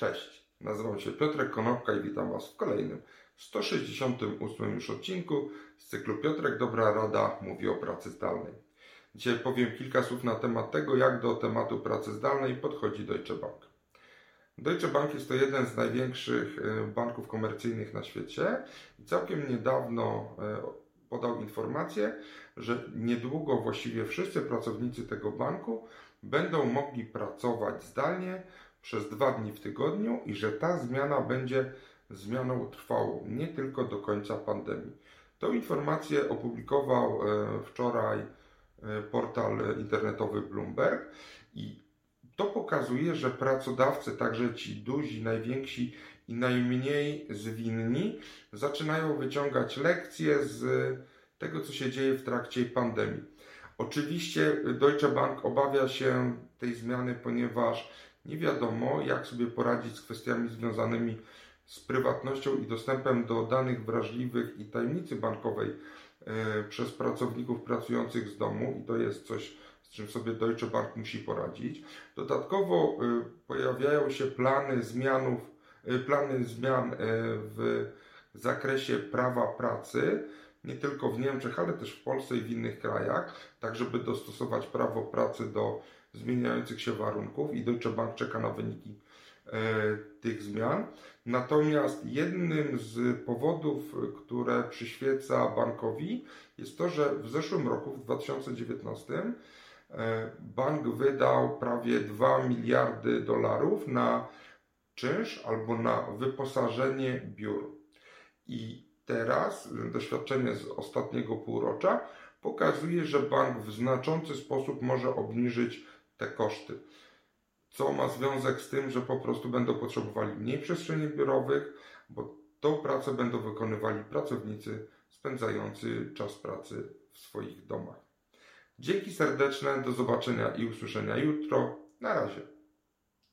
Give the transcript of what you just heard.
Cześć, nazywam się Piotrek Konopka i witam Was w kolejnym 168 już odcinku z cyklu Piotrek Dobra Rada mówi o pracy zdalnej. Dzisiaj powiem kilka słów na temat tego, jak do tematu pracy zdalnej podchodzi Deutsche Bank. Deutsche Bank jest to jeden z największych e, banków komercyjnych na świecie i całkiem niedawno e, podał informację, że niedługo właściwie wszyscy pracownicy tego banku będą mogli pracować zdalnie przez dwa dni w tygodniu i że ta zmiana będzie zmianą trwałą, nie tylko do końca pandemii. Tą informację opublikował e, wczoraj e, portal internetowy Bloomberg i to pokazuje, że pracodawcy, także ci duzi, najwięksi i najmniej zwinni, zaczynają wyciągać lekcje z tego, co się dzieje w trakcie pandemii. Oczywiście Deutsche Bank obawia się tej zmiany, ponieważ nie wiadomo, jak sobie poradzić z kwestiami związanymi z prywatnością i dostępem do danych wrażliwych i tajemnicy bankowej e, przez pracowników pracujących z domu i to jest coś, z czym sobie Deutsche Bank musi poradzić. Dodatkowo e, pojawiają się plany zmianów, e, plany zmian w zakresie prawa pracy, nie tylko w Niemczech, ale też w Polsce i w innych krajach, tak żeby dostosować prawo pracy do zmieniających się warunków i Deutsche Bank czeka na wyniki e, tych zmian. Natomiast jednym z powodów, które przyświeca bankowi, jest to, że w zeszłym roku, w 2019, e, bank wydał prawie 2 miliardy dolarów na czynsz albo na wyposażenie biur. I teraz doświadczenie z ostatniego półrocza pokazuje, że bank w znaczący sposób może obniżyć te koszty. Co ma związek z tym, że po prostu będą potrzebowali mniej przestrzeni biurowych, bo tą pracę będą wykonywali pracownicy spędzający czas pracy w swoich domach. Dzięki serdeczne, do zobaczenia i usłyszenia jutro. Na razie.